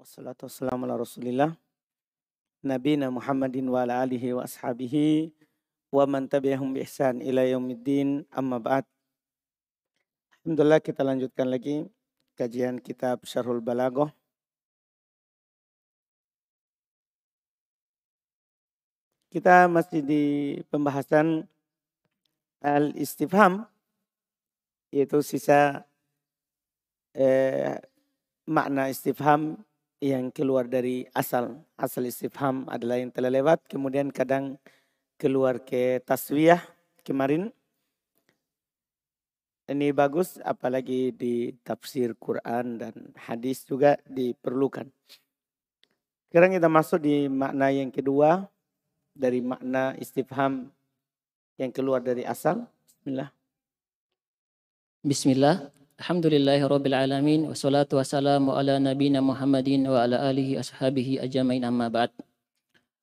Wassalatu wassalamu ala rasulillah. Nabi Muhammadin wa ala alihi wa ashabihi wa man tabi'ahum bi ihsan ila yaumiddin amma ba'd. Alhamdulillah kita lanjutkan lagi kajian kitab Syarhul Balaghah. Kita masih di pembahasan al-istifham yaitu sisa eh, makna istifham yang keluar dari asal. Asal istifham adalah yang telah lewat, kemudian kadang keluar ke taswiyah kemarin. Ini bagus apalagi di tafsir Quran dan hadis juga diperlukan. Sekarang kita masuk di makna yang kedua dari makna istifham yang keluar dari asal. Bismillah. Bismillah. Alhamdulillahi Rabbil Alamin Wassalatu wassalamu ala nabina Muhammadin wa ala alihi ashabihi ajamain amma ba'd.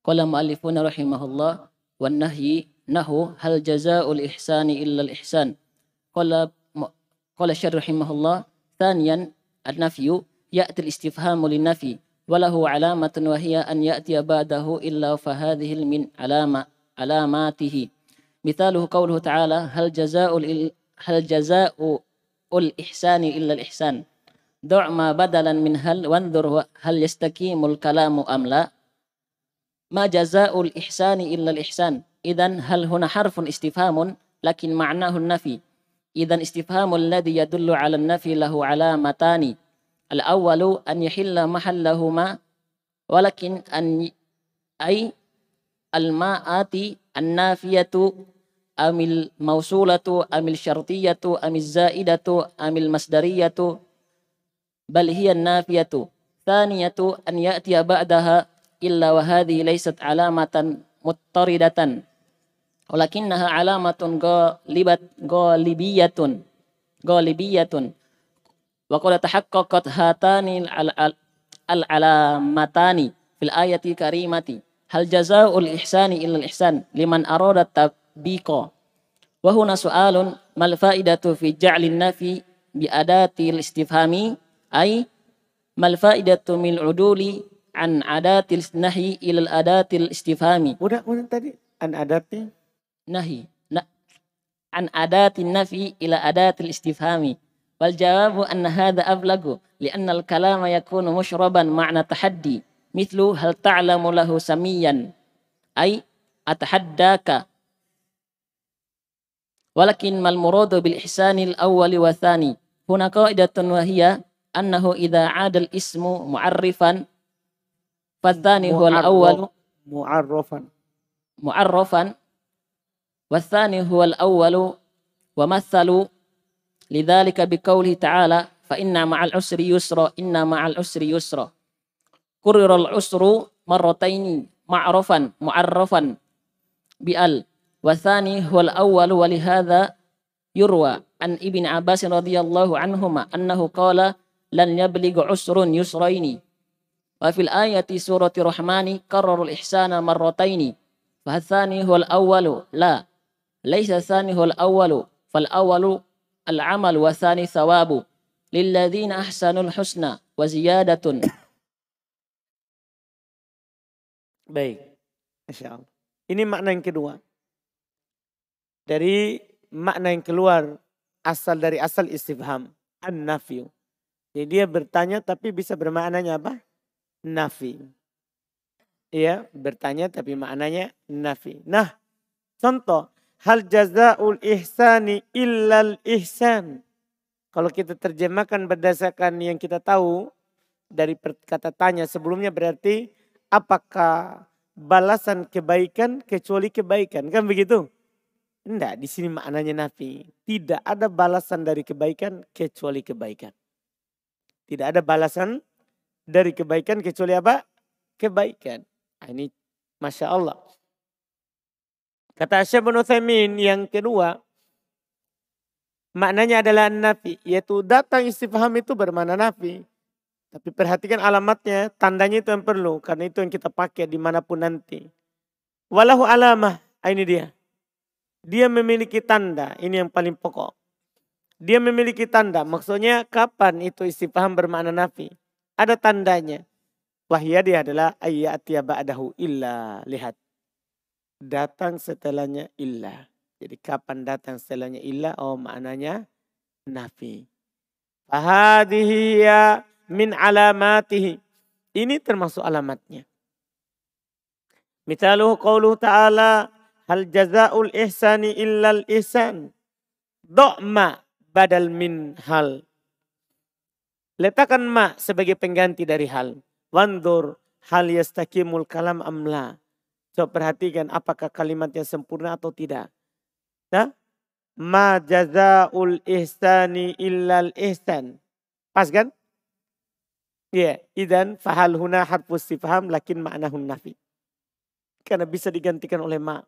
Qala mu'allifuna rahimahullah Wan nahyi nahu hal jaza'ul ihsani illa al-ihsan. Qala Qala syar rahimahullah Thaniyan al-nafyu Ya'ti al-istifhamu lin-nafi Walahu alamatun wahiyya an ya'tiya ba'dahu illa fahadhil min alama alamatihi. Mithaluhu qawluhu ta'ala hal jaza'ul hal jaza'u ul ihsani illa al ihsan du' ma badalan min hal wanzur hal yastakimul kalamu am la ma jazaa'ul ihsani illa al ihsan idan hal huna harfun istifhamun lakin ma'nahu nafi idan istifhamul ladhi yadullu 'ala an-nafi lahu 'alamatani al awwalu an yahilla mahallahuma walakin an amil mausulatu amil syartiyatu amil zaidatu amil masdariyatu. Bal hiya nafiyatu. Thaniyatu an ya'tiya ba'daha illa wa hadhihi laysat alamatan muttaridatan. Walakinnaha alamatun ghalibat ghalibiyatun ghalibiyatun wa qad tahaqqaqat hatani al, al alamatani fil ayati karimati. Hal jazaa'ul ihsani illa al ihsan liman arada biko. Wahuna soalun mal faidatu fi ja'lin nafi bi adatil istifhami ay mal faidatu min uduli an adatil nahi ila adatil istifhami. Udah, udah tadi an adati nahi. Na, an adatin nafi ila adatil istifhami. Wal jawabu anna hadha ablagu lianna al kalama yakunu mushraban ma'na tahaddi mithlu hal ta'lamu lahu samiyan ay atahaddaka ولكن ما المراد بالإحسان الأول والثاني؟ هنا قاعدة وهي أنه إذا عاد الاسم معرفا فالثاني هو الأول. معرفا. معرفا والثاني هو الأول ومثلوا لذلك بقوله تعالى فإن مع العسر يسرا إن مع العسر يسرا. كرر العسر مرتين معرفا معرفا. بأل. والثاني هو الأول ولهذا يروى عن ابن عباس رضي الله عنهما أنه قال لن يبلغ عسر يسرين وفي الآية سورة الرحمن كرر الإحسان مرتين فالثاني هو الأول لا ليس الثاني هو الأول فالأول العمل والثاني ثواب. للذين أحسنوا الحسنى وزيادة. Baik, Masya Allah. Ini makna yang kedua. Dari makna yang keluar asal dari asal istifham an-nafyu. Jadi dia bertanya tapi bisa bermaknanya apa? Nafi. Iya, bertanya tapi maknanya nafi. Nah, contoh, hal jazaul ihsani illal ihsan. Kalau kita terjemahkan berdasarkan yang kita tahu dari kata tanya sebelumnya berarti apakah balasan kebaikan kecuali kebaikan kan begitu? Enggak, di sini maknanya nafi. Tidak ada balasan dari kebaikan kecuali kebaikan. Tidak ada balasan dari kebaikan kecuali apa? Kebaikan. Nah, ini Masya Allah. Kata Syekh bin Uthaymin yang kedua, maknanya adalah nafi. Yaitu datang istifham itu bermakna nafi. Tapi perhatikan alamatnya, tandanya itu yang perlu. Karena itu yang kita pakai di mana pun nanti. Walahu alamah, ah, ini dia. Dia memiliki tanda, ini yang paling pokok. Dia memiliki tanda, maksudnya kapan itu istifham bermakna nafi? Ada tandanya. Wahyadi adalah ayyatia ba'dahu illa. Lihat. Datang setelahnya illa. Jadi kapan datang setelahnya illa? Oh maknanya nafi. Fahadihi min alamatihi. Ini termasuk alamatnya. Misaluhu qawluhu ta'ala hal jazaul ihsani illal ihsan. Do'ma badal min hal. Letakkan ma sebagai pengganti dari hal. Wandur hal yastakimul kalam amla. Coba perhatikan apakah kalimatnya sempurna atau tidak. Nah, ma jazaul ihsani illal ihsan. Pas kan? Ya, yeah. idan fahal huna harfus istifham lakin ma'nahun nafi. Karena bisa digantikan oleh ma.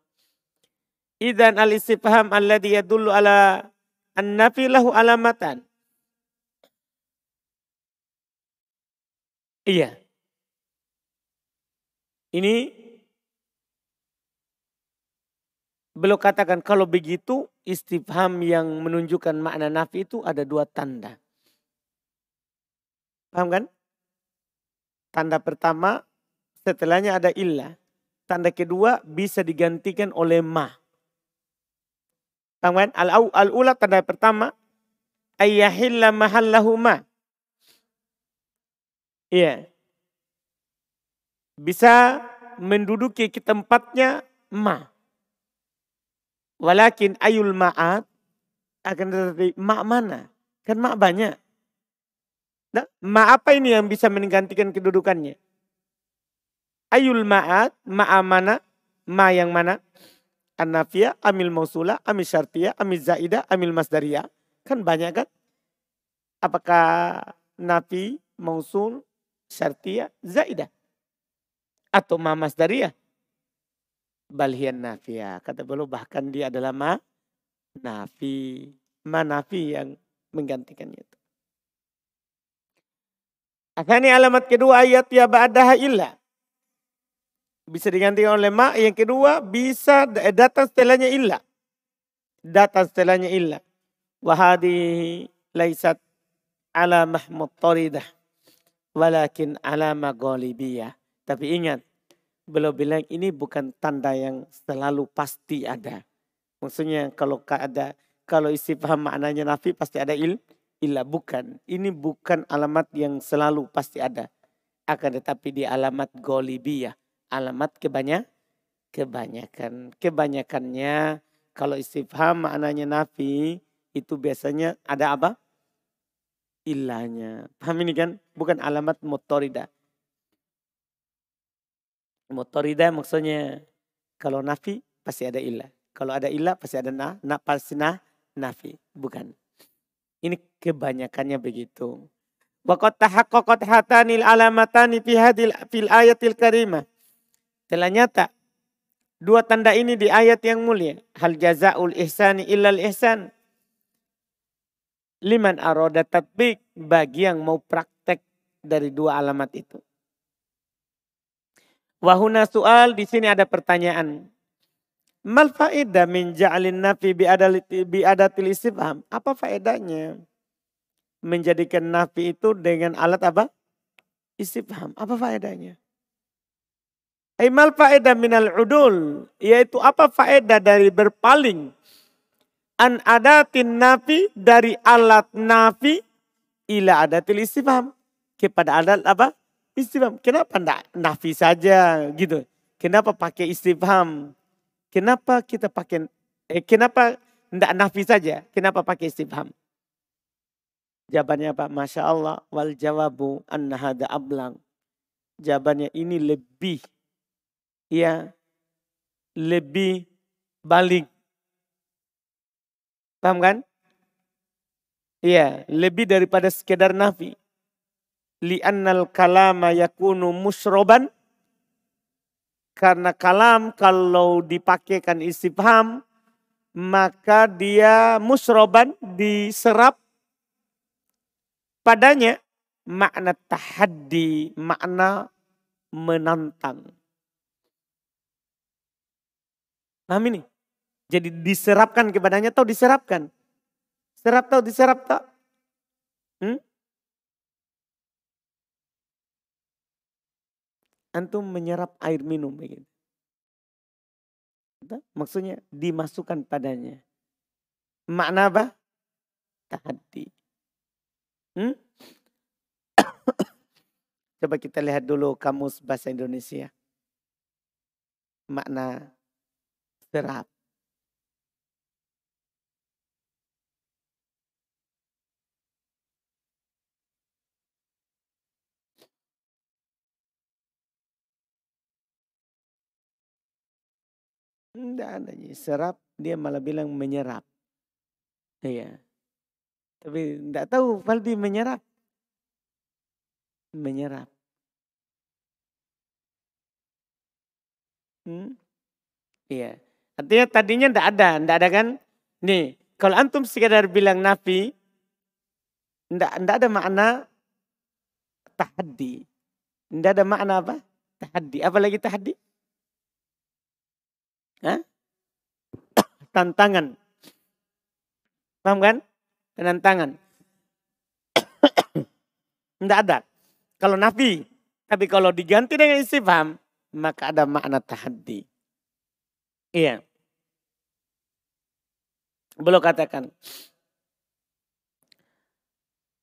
Idan al istifham alladhi yadullu ala an-nafi lahu alamatan. Iya. Ini beliau katakan kalau begitu istifham yang menunjukkan makna nafi itu ada dua tanda. Paham kan? Tanda pertama setelahnya ada illa. Tanda kedua bisa digantikan oleh ma. Paham kan? Al-ula tanda pertama ayyahilla mahallahu ma. Iya bisa menduduki tempatnya ma. Walakin ayul ma'at akan tetapi ma mana? Kan ma banyak. Nah, ma apa ini yang bisa menggantikan kedudukannya? Ayul ma'at, ma mana? Ma yang mana? An-nafiyah, amil mausula, amil syartiyah, amil zaidah, amil masdariyah. Kan banyak kan? Apakah nafi, mausul, syartiyah, zaidah? atau mamas ya balhian nafia kata beliau bahkan dia adalah ma nafi ma nafi yang menggantikannya itu Akhirnya alamat kedua ayat ya ba'daha illa. Bisa digantikan oleh ma. Yang kedua bisa datang setelahnya illa. Datang setelahnya illa. Wahadi laisat ala mahmud taridah. Walakin ala magolibiyah. Tapi ingat, beliau bilang ini bukan tanda yang selalu pasti ada. Maksudnya kalau ada kalau isi paham maknanya nafi pasti ada il ilah bukan. Ini bukan alamat yang selalu pasti ada. Akan tetapi di alamat golibiyah. Alamat kebanyak, kebanyakan. Kebanyakannya kalau istifham maknanya nafi itu biasanya ada apa? Ilahnya. Paham ini kan? Bukan alamat motorida. Motorida maksudnya kalau nafi pasti ada ilah. Kalau ada ilah pasti ada na, na pasti na, nafi. Bukan. Ini kebanyakannya begitu. Waqat tahaqqaqat hatanil alamatani fi hadil fil ayatil karimah. Telah nyata dua tanda ini di ayat yang mulia. Hal jazaul ihsani illal ihsan. Liman aroda tatbik bagi yang mau praktek dari dua alamat itu. Wahuna soal di sini ada pertanyaan. Mal faedah min ja'alin nafi bi adatil istifham? Apa faedahnya? Menjadikan nafi itu dengan alat apa? Istifham. Apa faedahnya? Imal faedah minal udul. Yaitu apa faedah dari berpaling. An adatin nafi dari alat nafi ila adatil istifham. Kepada alat apa? Istifham. Kenapa enggak nafi saja gitu? Kenapa pakai istifham? Kenapa kita pakai eh, kenapa enggak nafi saja? Kenapa pakai istifham? Jawabannya apa? Masya Allah. Wal jawabu anna hada ablang. Jawabannya ini lebih. Ya. Lebih balik. Paham kan? Iya, lebih daripada sekedar nafi li'annal kalama yakunu musroban karena kalam kalau dipakaikan istifham maka dia musroban diserap padanya makna tahaddi, makna menantang. Paham ini? Jadi diserapkan kepadanya atau diserapkan? Serap atau diserap tak? Hmm? antum menyerap air minum begitu. Maksudnya dimasukkan padanya. Makna apa? Tahaddi. Hmm? Coba kita lihat dulu kamus bahasa Indonesia. Makna serap. Tidak ada. Serap dia malah bilang menyerap. Iya. Tapi tidak tahu Faldi menyerap. Menyerap. Hmm? Iya. Artinya tadinya tidak ada. Tidak ada kan? Nih. Kalau antum sekadar bilang nafi. Tidak, tidak ada makna tahaddi. Tidak ada makna apa? Tahaddi. Apalagi tahaddi? Hah? Tantangan. Paham kan? Tantangan. Tidak ada. Kalau nafi. Tapi kalau diganti dengan istifham, maka ada makna tahaddi. Iya. Belum katakan.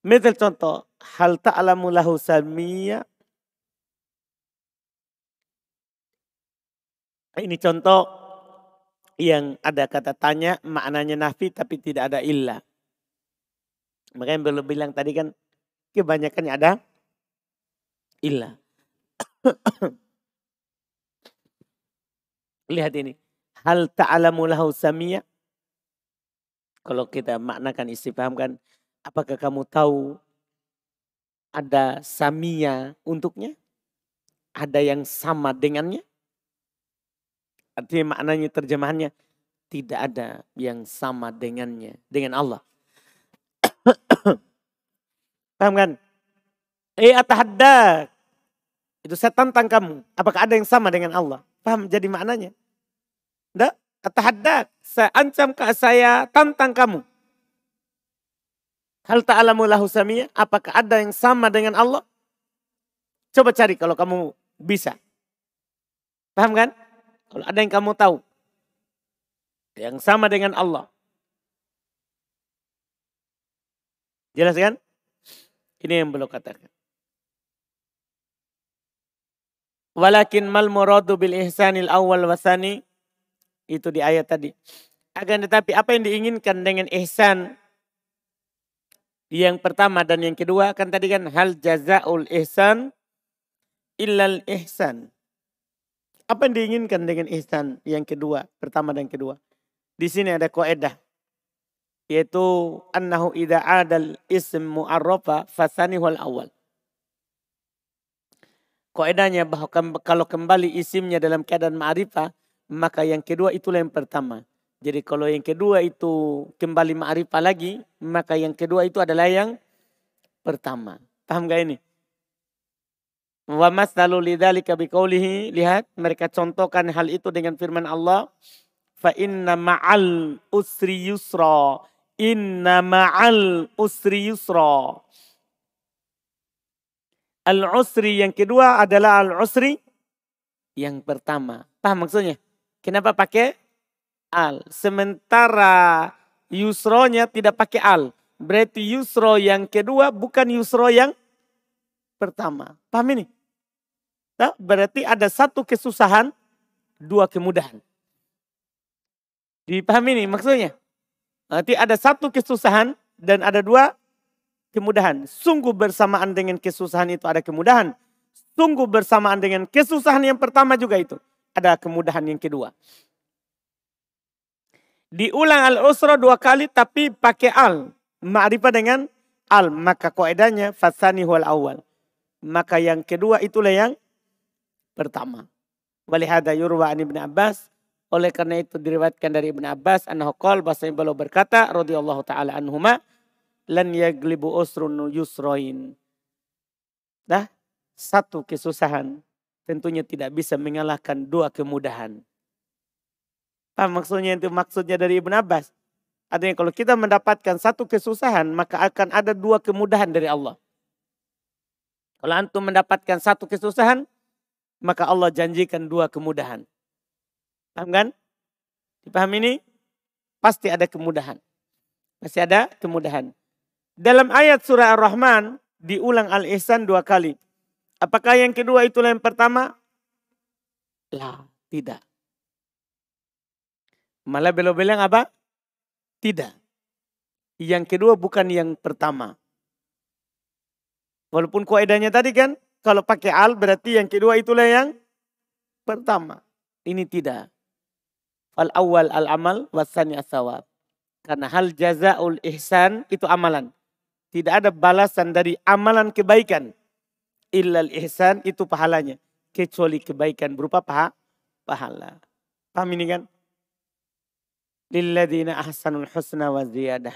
Misal contoh, hal ta'lamu lahu samiyya. Ini contoh yang ada kata tanya maknanya nafi tapi tidak ada illa. Makanya belum bilang tadi kan kebanyakannya ada illa. Lihat ini. Hal ta'alamu lahu samia. Kalau kita maknakan istifham kan. Apakah kamu tahu ada samia untuknya? Ada yang sama dengannya? Artinya maknanya terjemahannya tidak ada yang sama dengannya, dengan Allah. Paham kan? Eh atahaddak. Itu saya tantang kamu. Apakah ada yang sama dengan Allah? Paham jadi maknanya? Tidak. Atahaddak. Saya ancam ke saya tantang kamu. Hal ta'alamu lahu samia. Apakah ada yang sama dengan Allah? Coba cari kalau kamu bisa. Paham kan? Kalau ada yang kamu tahu. Yang sama dengan Allah. Jelas kan? Ini yang belum katakan. Walakin mal muradu bil ihsanil awal wasani. Itu di ayat tadi. Akan tetapi apa yang diinginkan dengan ihsan yang pertama dan yang kedua kan tadi kan hal jazaul ihsan illal ihsan. Apa yang diinginkan dengan ihsan yang kedua, pertama dan kedua? Di sini ada koedah. Yaitu annahu idha adal ism mu'arrafa fasani wal awal. Koedahnya bahwa kalau kembali isimnya dalam keadaan ma'rifah, maka yang kedua itulah yang pertama. Jadi kalau yang kedua itu kembali ma'rifah lagi, maka yang kedua itu adalah yang pertama. Paham gak ini? Wa masalu lidzalika biqaulihi lihat mereka contohkan hal itu dengan firman Allah fa inna ma'al usri yusra inna ma'al usri yusra al usri yang kedua adalah al usri yang pertama paham maksudnya kenapa pakai al sementara yusronya tidak pakai al berarti yusro yang kedua bukan yusro yang pertama paham ini Nah, berarti ada satu kesusahan, dua kemudahan. Dipahami ini maksudnya? Berarti ada satu kesusahan dan ada dua kemudahan. Sungguh bersamaan dengan kesusahan itu ada kemudahan. Sungguh bersamaan dengan kesusahan yang pertama juga itu. Ada kemudahan yang kedua. Diulang al-usra dua kali tapi pakai al. Ma'rifah dengan al. Maka koedanya fasani wal awal. Maka yang kedua itulah yang pertama. Walihada yurwa an Ibn Abbas. Oleh karena itu diriwayatkan dari Ibn Abbas. Annahu qal bahasanya beliau berkata. radhiyallahu ta'ala anhuma. Lan yaglibu usrun yusroin. Dah satu kesusahan tentunya tidak bisa mengalahkan dua kemudahan. Apa maksudnya itu maksudnya dari Ibn Abbas? Artinya kalau kita mendapatkan satu kesusahan maka akan ada dua kemudahan dari Allah. Kalau antum mendapatkan satu kesusahan maka Allah janjikan dua kemudahan. Paham kan? Dipaham ini? Pasti ada kemudahan. Pasti ada kemudahan. Dalam ayat surah Ar-Rahman diulang Al-Ihsan dua kali. Apakah yang kedua itulah yang pertama? Lah, tidak. Malah beliau bilang apa? Tidak. Yang kedua bukan yang pertama. Walaupun kuaidahnya tadi kan, kalau pakai al berarti yang kedua itulah yang pertama. Ini tidak. Al awal al amal wasani asawab. Karena hal jazaul ihsan itu amalan. Tidak ada balasan dari amalan kebaikan. Illal ihsan itu pahalanya. Kecuali kebaikan berupa paha, pahala. Paham ini kan? Lilladina ahsanul husna wa ziyadah.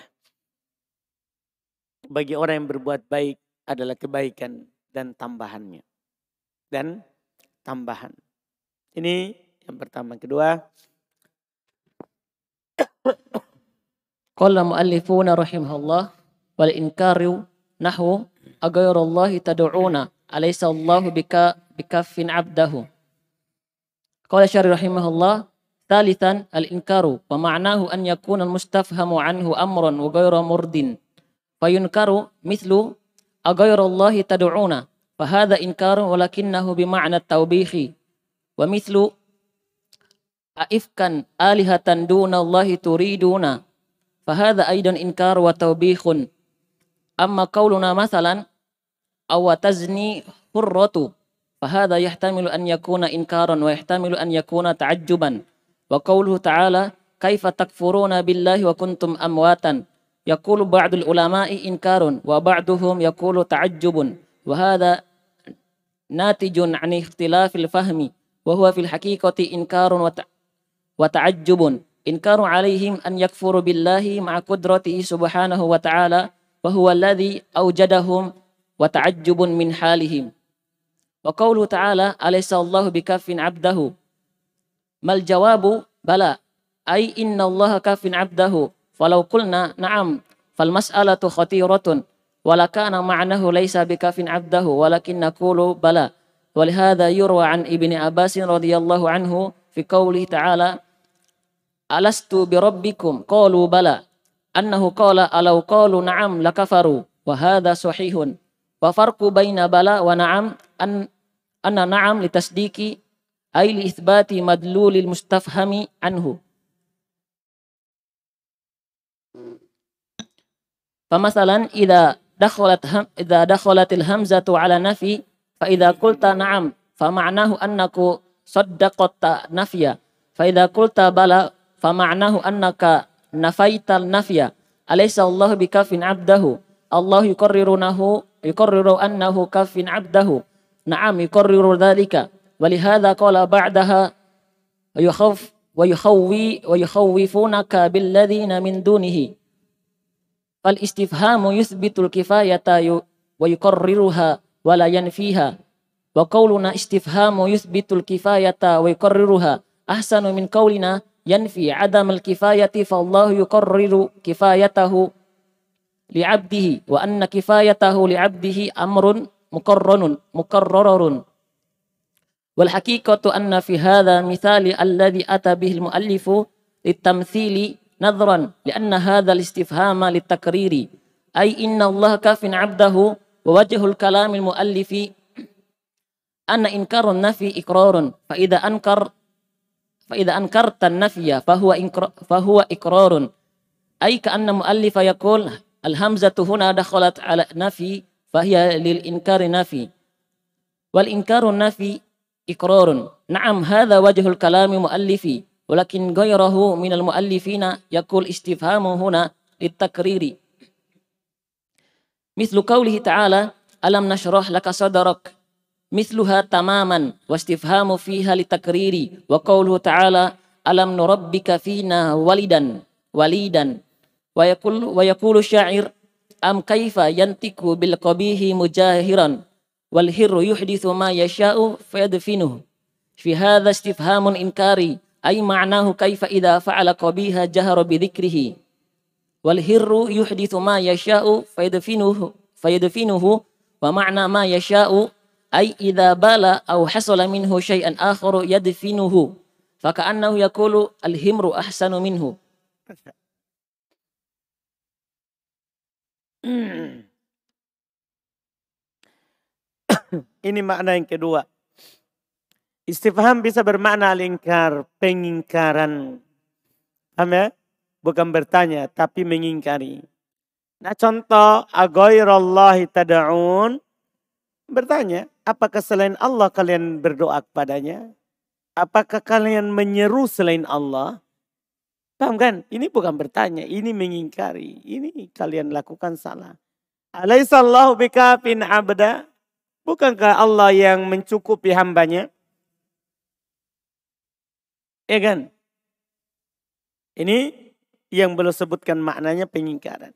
Bagi orang yang berbuat baik adalah kebaikan dan tambahannya. Dan tambahan. Ini yang pertama. Kedua. Qala muallifuna rahimahullah wal inkaru nahu agayrallahi tad'una alaysa Allahu bika bikaffin abdahu. Qala syari rahimahullah Thalithan al-inkaru wa ma'nahu an yakuna al-mustafhamu anhu amran wa ghayra murdin. Fayunkaru mithlu agayrallahi tad'una fahadha inkarun walakinnahu bima'na at-tawbihi. Wa mithlu aifkan alihatan duna Allahi turiduna fahadha aidan inkar wa tawbihun Amma qauluna masalan aw tazni hurratu fahadha yahtamilu an yakuna inkaran wa yahtamilu an yakuna ta'ajjuban. Wa qauluhu ta'ala kaifa takfuruna billahi wa kuntum amwatan yaqulu ba'dul ulama'i inkarun wa ba'duhum yaqulu ta'ajjubun wa hadha natijun an ikhtilafil fahmi wa huwa fil haqiqati inkarun wa ta'ajjubun inkaru alaihim an yakfuru billahi ma'a qudratihi subhanahu wa ta'ala وهو الذي أوجدهم وتعجب من حالهم وقوله تعالى أليس الله بكف عبده ما الجواب بلى أي إن الله كف عبده فلو قلنا نعم فالمسألة خطيرة ولكان معناه ليس بكف عبده ولكن نقول بلى ولهذا يروى عن ابن عباس رضي الله عنه في قوله تعالى ألست بربكم قالوا بلى annahu qala alau qalu na'am lakafaru wa hadha وفرق بين بلا ونعم أن أن نعم لتصديق أي لإثبات مدلول المستفهم عنه. فمثلا إذا دخلت هم إذا دخلت الهمزة على نفي فإذا قلت نعم فمعناه أنك صدقت نفيا. فإذا قلت بلى فمعناه أنك نفيت النفي. أليس الله بكاف عبده؟ الله يكررنه yukarriru annahu kafin abdahu na'am yukarriru dhalika walihadha qala ba'daha yukhaf wa yukhawwi wa yukhawwifunaka billadhina min dunihi fal istifhamu yuthbitul kifayata wa yukarriruha wa la yanfiha wa qawluna istifhamu yuthbitul kifayata wa yukarriruha ahsanu min لعبده وأن كفايته لعبده أمر مقرن مقرر والحقيقة أن في هذا مثال الذي أتى به المؤلف للتمثيل نظرا لأن هذا الاستفهام للتكرير أي إن الله كاف عبده ووجه الكلام المؤلف أن إنكار النفي إقرار. فإذا أنكر فإذا أنكرت النفي فهو فهو إقرار. أي كأن مؤلف يقول الهمزة هنا دخلت على نفي فهي للإنكار نفي. والإنكار النفي إقرار. نعم هذا وجه الكلام مؤلفي ولكن غيره من المؤلفين يقول استفهام هنا للتكرير مثل قوله تعالى ألم نشرح لك صدرك؟ مثلها تماما واستفهام فيها لتكرير وقوله تعالى ألم نربك فينا ولدا؟ وليدا. wa yaqulu wa yaqulu syair am kaifa yantiku bil qabihi mujahiran wal hirru yuhdithu ma yasha'u fayadfinuhu. Fi hadha istifhamun inkari ay ma'nahu kaifa idza fa'ala qabiha jahara bi dhikrihi. Wal hirru yuhdithu ma yasha'u fayadfinuhu fayadfinuhu wa ma'na ma yasha'u ay idza bala aw hasala minhu syai'an akharu yadfinuhu. Faka'annahu yaqulu al himru ahsanu minhu. Ini makna yang kedua. Istifham bisa bermakna lingkar, pengingkaran. Paham ya? Bukan bertanya, tapi mengingkari. Nah contoh, agoirallahi tada'un. Bertanya, apakah selain Allah kalian berdoa kepadanya? Apakah kalian menyeru selain Allah? Paham kan? Ini bukan bertanya, ini mengingkari. Ini kalian lakukan salah. Alaihissallahu bikafin abda. Bukankah Allah yang mencukupi hambanya? Ya kan? Ini yang belum sebutkan maknanya pengingkaran.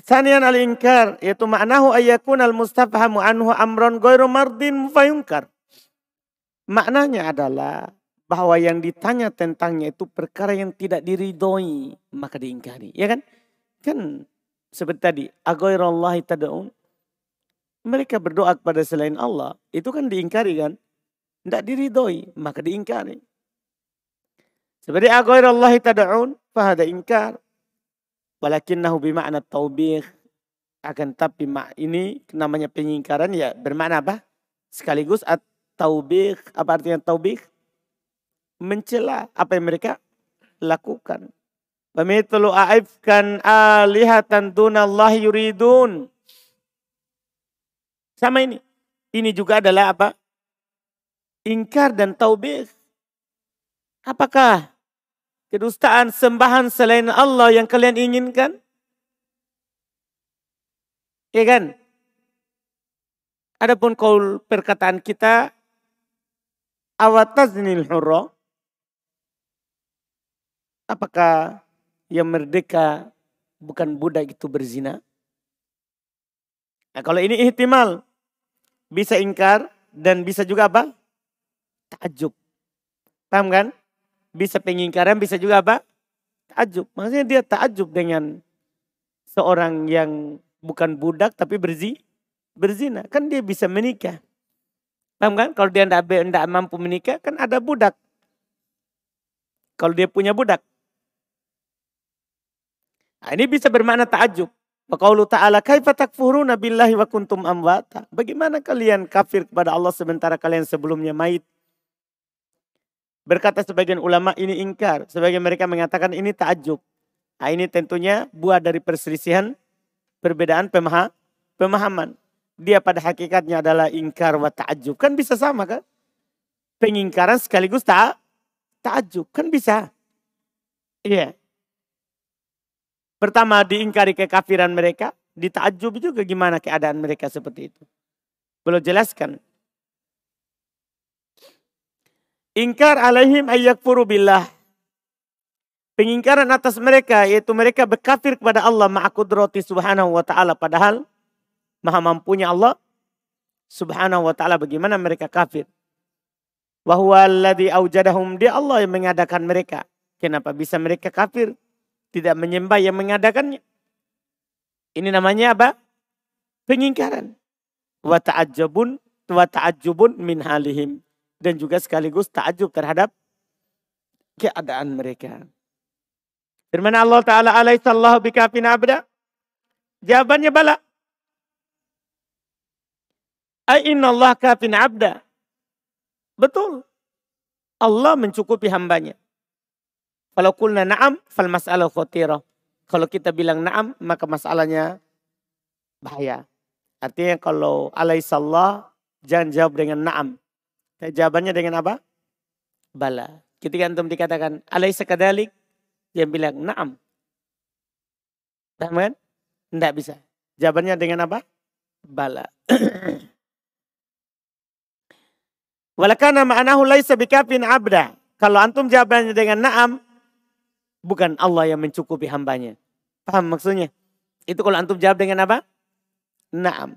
Sanian al-inkar yaitu maknahu ayakun al-mustafhamu anhu amron goyru mardin mufayunkar. Maknanya adalah bahwa yang ditanya tentangnya itu perkara yang tidak diridhoi maka diingkari. Ya kan? Kan seperti tadi, agoirallahi tada'un. Mereka berdoa kepada selain Allah, itu kan diingkari kan? Tidak diridhoi, maka diingkari. Seperti agoirallahi tada'un, fahada ingkar. Walakinnahu bima'na taubih. Akan tapi mak ini namanya pengingkaran ya bermakna apa? Sekaligus at taubih. Apa artinya taubih? Mencela apa yang mereka lakukan. Pemithlu a'ifkan alihatan dunallahi yuridun. Sama ini. Ini juga adalah apa? ingkar dan taubih. Apakah kedustaan sembahan selain Allah yang kalian inginkan? Ya kan? Adapun kaul perkataan kita awataznil hurra Apakah yang merdeka bukan budak itu berzina? Nah, kalau ini ihtimal bisa ingkar dan bisa juga apa? takjub. Paham kan? Bisa pengingkaran, bisa juga apa? Takjub. Maksudnya dia takjub dengan seorang yang bukan budak tapi berzi, berzina. Kan dia bisa menikah. Paham kan? Kalau dia tidak mampu menikah kan ada budak. Kalau dia punya budak. Ini bisa bermakna takjub. Maqaulu ta'ala kaifa takfuruna billahi wa kuntum amwata. Bagaimana kalian kafir kepada Allah sementara kalian sebelumnya mayit? Berkata sebagian ulama ini ingkar. Sebagian mereka mengatakan ini ta'ajub. Nah, ini tentunya buah dari perselisihan perbedaan pemaha, pemahaman. Dia pada hakikatnya adalah ingkar wa ta'ajub. Kan bisa sama kan? Pengingkaran sekaligus ta ta'ajub. Kan bisa. Iya. Pertama diingkari kekafiran mereka. Dita'ajub juga gimana keadaan mereka seperti itu. Belum jelaskan. Ingkar alaihim ayyakfuru billah. Pengingkaran atas mereka yaitu mereka berkafir kepada Allah ma'akudrati subhanahu wa ta'ala. Padahal maha mampunya Allah subhanahu wa ta'ala bagaimana mereka kafir. Wahuwa alladhi awjadahum dia Allah yang mengadakan mereka. Kenapa bisa mereka kafir? Tidak menyembah yang mengadakannya. Ini namanya apa? Pengingkaran. Wa ta'ajjabun wa ta'ajjubun min halihim dan juga sekaligus takjub terhadap keadaan mereka. Firman Allah Ta'ala alaihissallahu bikafin abda. Jawabannya bala. Inna Allah kafin abda. Betul. Allah mencukupi hambanya. Kalau kulna na'am, fal mas'alah khatirah. Kalau kita bilang na'am, maka masalahnya bahaya. Artinya kalau alaihissallah, jangan jawab dengan na'am. Jawabannya dengan apa? Bala. Ketika antum dikatakan alai sekadalik, dia bilang naam. Paham kan? Tidak bisa. Jawabannya dengan apa? Bala. Walakana ma'anahu laisa bikafin abda. Kalau antum jawabannya dengan naam, bukan Allah yang mencukupi hambanya. Paham maksudnya? Itu kalau antum jawab dengan apa? Naam.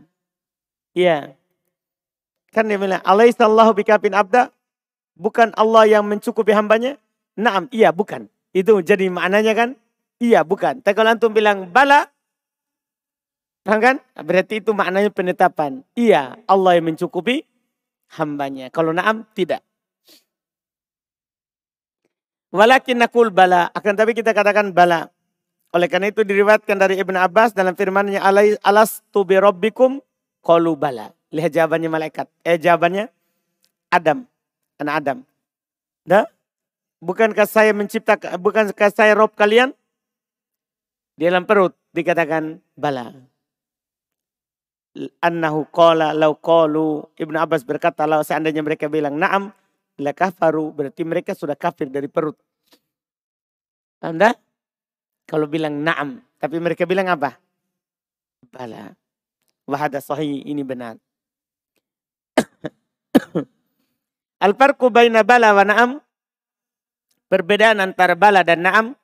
Ya. Kan dia bilang, Alaihissallahu bikafin abda. Bukan Allah yang mencukupi hambanya? Naam, iya bukan. Itu jadi maknanya kan? Iya bukan. Tapi kalau antum bilang bala, Paham kan? Berarti itu maknanya penetapan. Iya, Allah yang mencukupi hambanya. Kalau naam, tidak. Walakin nakul bala. Akan tapi kita katakan bala. Oleh karena itu diriwayatkan dari Ibn Abbas dalam firmannya alas tu birobbikum qalu bala. Lihat jawabannya malaikat. Eh jawabannya Adam. Anak Adam. Dah? Bukankah saya menciptakan, bukankah saya Rob kalian? Di dalam perut dikatakan bala. Annahu qala law qalu Ibnu Abbas berkata kalau seandainya mereka bilang na'am la kafaru berarti mereka sudah kafir dari perut. Anda kalau bilang na'am tapi mereka bilang apa? Bala. Wahada sahih ini benar. Al-farqu baina bala wa na'am Perbedaan antara bala dan na'am,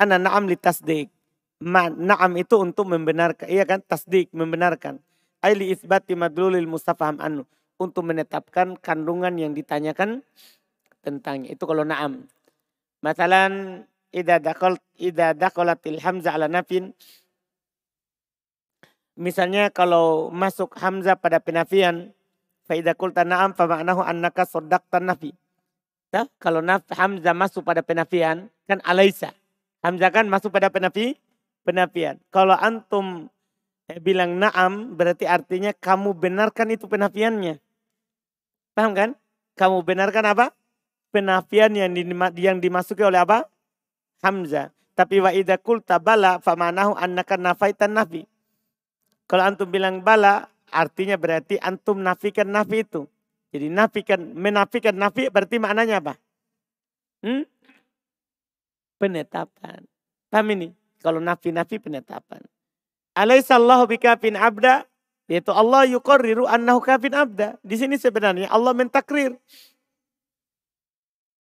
ana na'am li tasdik. Ma, na'am itu untuk membenarkan, iya kan, tasdik, membenarkan. Aili isbati madlulil mustafaham anu. Untuk menetapkan kandungan yang ditanyakan tentangnya. Itu kalau na'am. Masalan, ida dakol ida dakolatil hamzah ala nafin. Misalnya kalau masuk hamzah pada penafian, fa idza na'am fa ma'nahu annaka saddaqta nafi Ya, kalau naf, Hamzah masuk pada penafian, kan alaisa. Hamzah kan masuk pada penafi, penafian. Kalau antum bilang naam, berarti artinya kamu benarkan itu penafiannya. Paham kan? Kamu benarkan apa? Penafian yang, yang dimasuki oleh apa? Hamzah. Tapi wa idha kulta bala famanahu annaka nafaitan nafi. Kalau antum bilang bala, artinya berarti antum nafikan nafi itu. Jadi nafikan, menafikan nafi berarti maknanya apa? Hmm? Penetapan. Paham ini? Kalau nafi-nafi penetapan. Alaihissallahu bikafin abda. Yaitu Allah yukorriru annahu kafin abda. Di sini sebenarnya Allah mentakrir.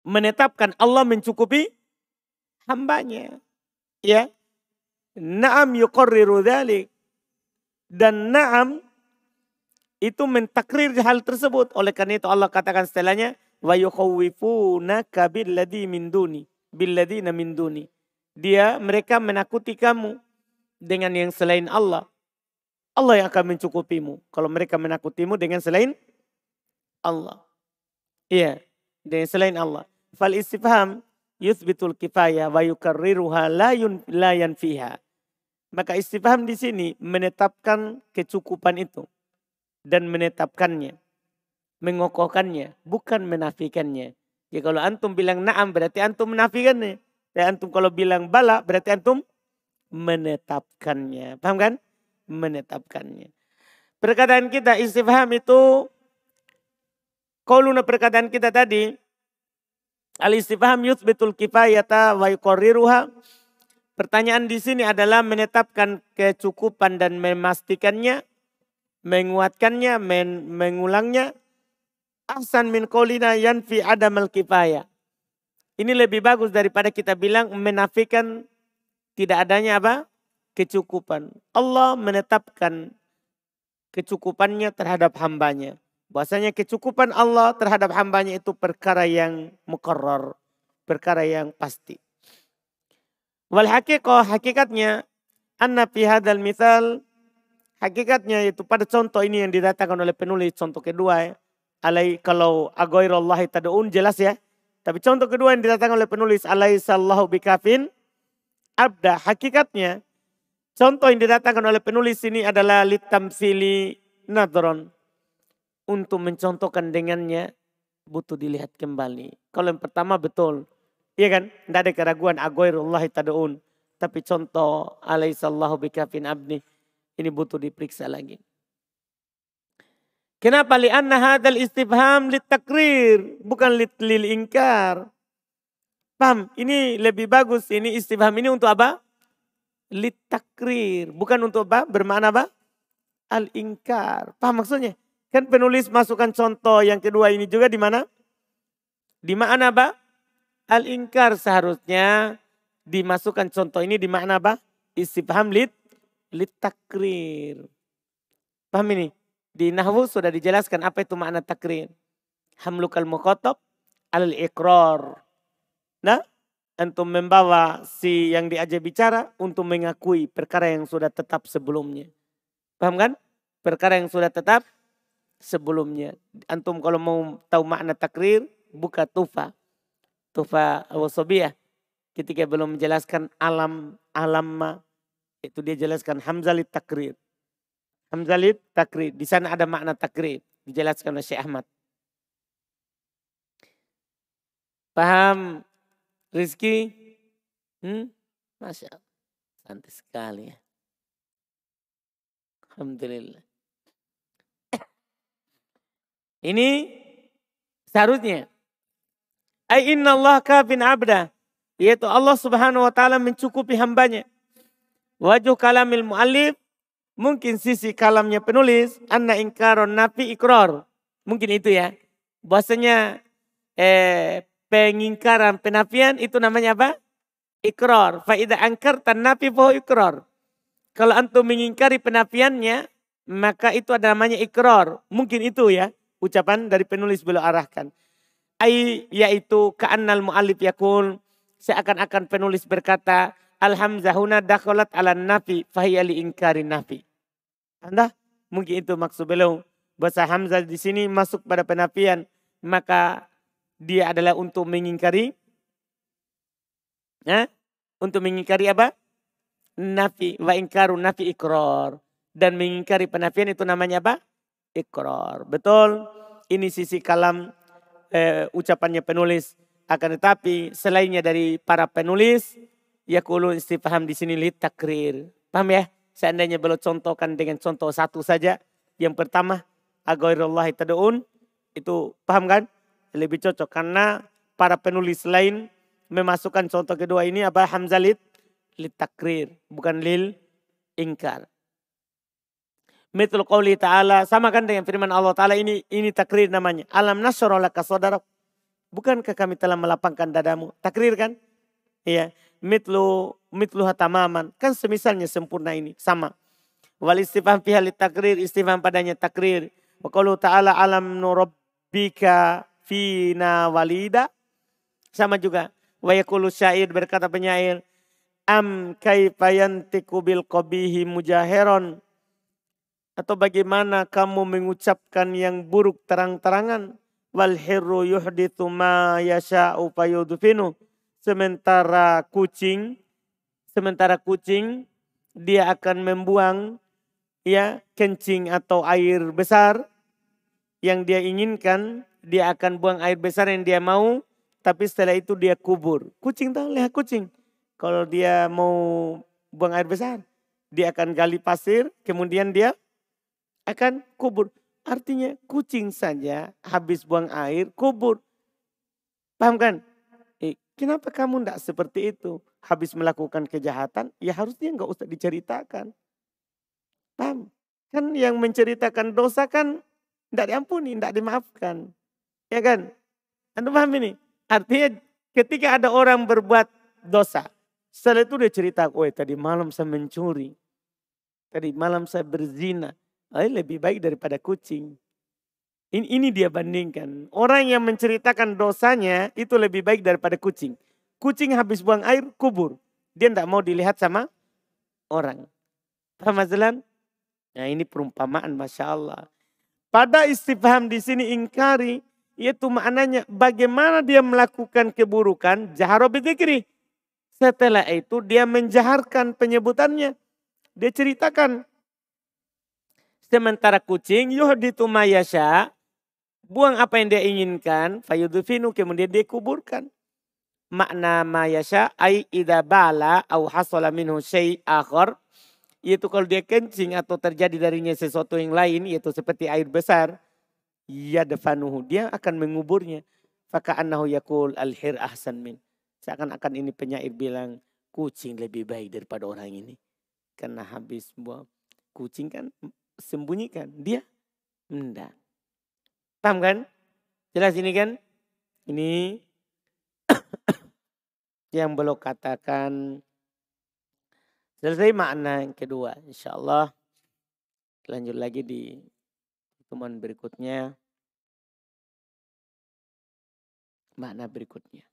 Menetapkan Allah mencukupi hambanya. Ya. Naam yukorriru dhalik. Dan naam itu mentakrir hal tersebut. Oleh karena itu Allah katakan setelahnya wa yukhawwifunaka billadhi min duni billadina min duni. Dia mereka menakuti kamu dengan yang selain Allah. Allah yang akan mencukupimu. Kalau mereka menakutimu dengan selain Allah. Iya, dengan selain Allah. Fal istifham yuthbitul kifaya wa yukarriruha la, yun, yanfiha. Maka istifham di sini menetapkan kecukupan itu dan menetapkannya. Mengokohkannya, bukan menafikannya. Ya kalau antum bilang naam berarti antum menafikannya. Dan antum kalau bilang bala berarti antum menetapkannya. Paham kan? Menetapkannya. Perkataan kita istifham itu Qauluna perkataan kita tadi al istifham yuthbitul kifayata wa yuqarriruha. Pertanyaan di sini adalah menetapkan kecukupan dan memastikannya menguatkannya, men, mengulangnya. Ahsan min qolina yanfi adamal kifayah. Ini lebih bagus daripada kita bilang menafikan tidak adanya apa? Kecukupan. Allah menetapkan kecukupannya terhadap hambanya. Bahasanya kecukupan Allah terhadap hambanya itu perkara yang mukarrar. Perkara yang pasti. Wal hakikah hakikatnya anna fi hadal misal Hakikatnya itu pada contoh ini yang didatangkan oleh penulis contoh kedua ya. Alai kalau agoirallahi tad'un jelas ya. Tapi contoh kedua yang didatangkan oleh penulis alaihissallahu bikafin abda. Hakikatnya contoh yang didatangkan oleh penulis ini adalah litamsili nadron. Untuk mencontohkan dengannya butuh dilihat kembali. Kalau yang pertama betul. Iya kan? Tidak ada keraguan agoirallahi tad'un. Tapi contoh alaihissallahu bikafin abdi ini butuh diperiksa lagi. Kenapa li'anna hadal istifham takrir bukan lil ingkar. Paham? Ini lebih bagus. Ini istifham ini untuk apa? Takrir Bukan untuk apa? Bermakna apa? Al-ingkar. Paham maksudnya? Kan penulis masukkan contoh yang kedua ini juga di mana? Di mana apa? Al-ingkar seharusnya dimasukkan contoh ini di makna apa? Istifham lit litakrir. Paham ini? Di Nahwu sudah dijelaskan apa itu makna takrir. Hamlukal mukotob al ikrar. Nah, untuk membawa si yang diajak bicara untuk mengakui perkara yang sudah tetap sebelumnya. Paham kan? Perkara yang sudah tetap sebelumnya. Antum kalau mau tahu makna takrir, buka tufa. Tufa al-wasabiyah. Ketika belum menjelaskan alam, alam itu dia jelaskan hamzalit takrir. Hamzalit takrir. Di sana ada makna takrir. Dijelaskan oleh Syekh Ahmad. Paham Rizki? Hmm? Masya Allah. Santai sekali ya. Alhamdulillah. Ini seharusnya. Ay inna Allah kafin abda. Yaitu Allah subhanahu wa ta'ala mencukupi hambanya. Wajuh kalamil mu'alif. Mungkin sisi kalamnya penulis. Anna ingkaron nafi ikrar. Mungkin itu ya. Bahasanya eh, pengingkaran penafian itu namanya apa? Ikrar. Faida angkar tan nafi fahu ikrar. Kalau antum mengingkari penafiannya, maka itu ada namanya ikrar. Mungkin itu ya ucapan dari penulis beliau arahkan. Ai yaitu ka'annal mu'alif yakul seakan-akan penulis berkata alhamzahuna dakhalat ala nafi fahiyali ingkari nafi. Anda mungkin itu maksud beliau bahasa hamzah di sini masuk pada penafian maka dia adalah untuk mengingkari ya, untuk mengingkari apa? Nafi wa ingkaru nafi ikrar dan mengingkari penafian itu namanya apa? ikrar. Betul, ini sisi kalam eh, ucapannya penulis. Akan tetapi selainnya dari para penulis, ya kulu istifham di sini li takrir. Paham ya? Seandainya belum contohkan dengan contoh satu saja. Yang pertama, agairallahi tada'un. Itu paham kan? Lebih cocok karena para penulis lain memasukkan contoh kedua ini apa? Hamzalit li takrir. Bukan lil ingkar. Mitul qawli ta'ala. Sama kan dengan firman Allah ta'ala ini ini takrir namanya. Alam nasroh laka saudara. Bukankah kami telah melapangkan dadamu? Takrir kan? Iya. Mitlu, mitlu hatamaman. Kan semisalnya sempurna ini. Sama. Wal istifam fiha takrir. Istifam padanya takrir. Wa ta'ala alam nurabbika fina walida. Sama juga. Wa yakulu syair berkata penyair. Am kaifayantiku bil qabihi mujaheron atau bagaimana kamu mengucapkan yang buruk terang-terangan? Wal hirru yuhdithu ma yasha'u fayudfinu. Sementara kucing, sementara kucing dia akan membuang ya kencing atau air besar yang dia inginkan, dia akan buang air besar yang dia mau, tapi setelah itu dia kubur. Kucing tahu lihat kucing. Kalau dia mau buang air besar, dia akan gali pasir, kemudian dia akan kubur. Artinya kucing saja habis buang air kubur. Paham kan? Eh, kenapa kamu tidak seperti itu? Habis melakukan kejahatan, ya harusnya nggak usah diceritakan. Paham? Kan yang menceritakan dosa kan tidak diampuni, tidak dimaafkan. Ya kan? Anda paham ini? Artinya ketika ada orang berbuat dosa, setelah itu dia cerita, oh tadi malam saya mencuri. Tadi malam saya berzina. Ay, lebih baik daripada kucing. Ini, ini dia bandingkan. Orang yang menceritakan dosanya itu lebih baik daripada kucing. Kucing habis buang air, kubur. Dia tidak mau dilihat sama orang. Paham? Nah ini perumpamaan Masya Allah. Pada istifham di sini ingkari, yaitu maknanya bagaimana dia melakukan keburukan, jaharobi Setelah itu dia menjaharkan penyebutannya. Dia ceritakan Sementara kucing yuhditu mayasya. Buang apa yang dia inginkan. Fayudufinu kemudian dia kuburkan. Makna mayasya ay idha bala au hasala minhu syai' akhar. Yaitu kalau dia kencing atau terjadi darinya sesuatu yang lain. Yaitu seperti air besar. Yadfanuhu. Dia akan menguburnya. Faka'annahu yakul al-hir ahsan min. Seakan-akan ini penyair bilang kucing lebih baik daripada orang ini. Karena habis buang kucing kan sembunyikan. Dia enggak. Paham kan? Jelas ini kan? Ini yang belum katakan. Selesai makna yang kedua. Insya Allah lanjut lagi di pertemuan berikutnya. Makna berikutnya.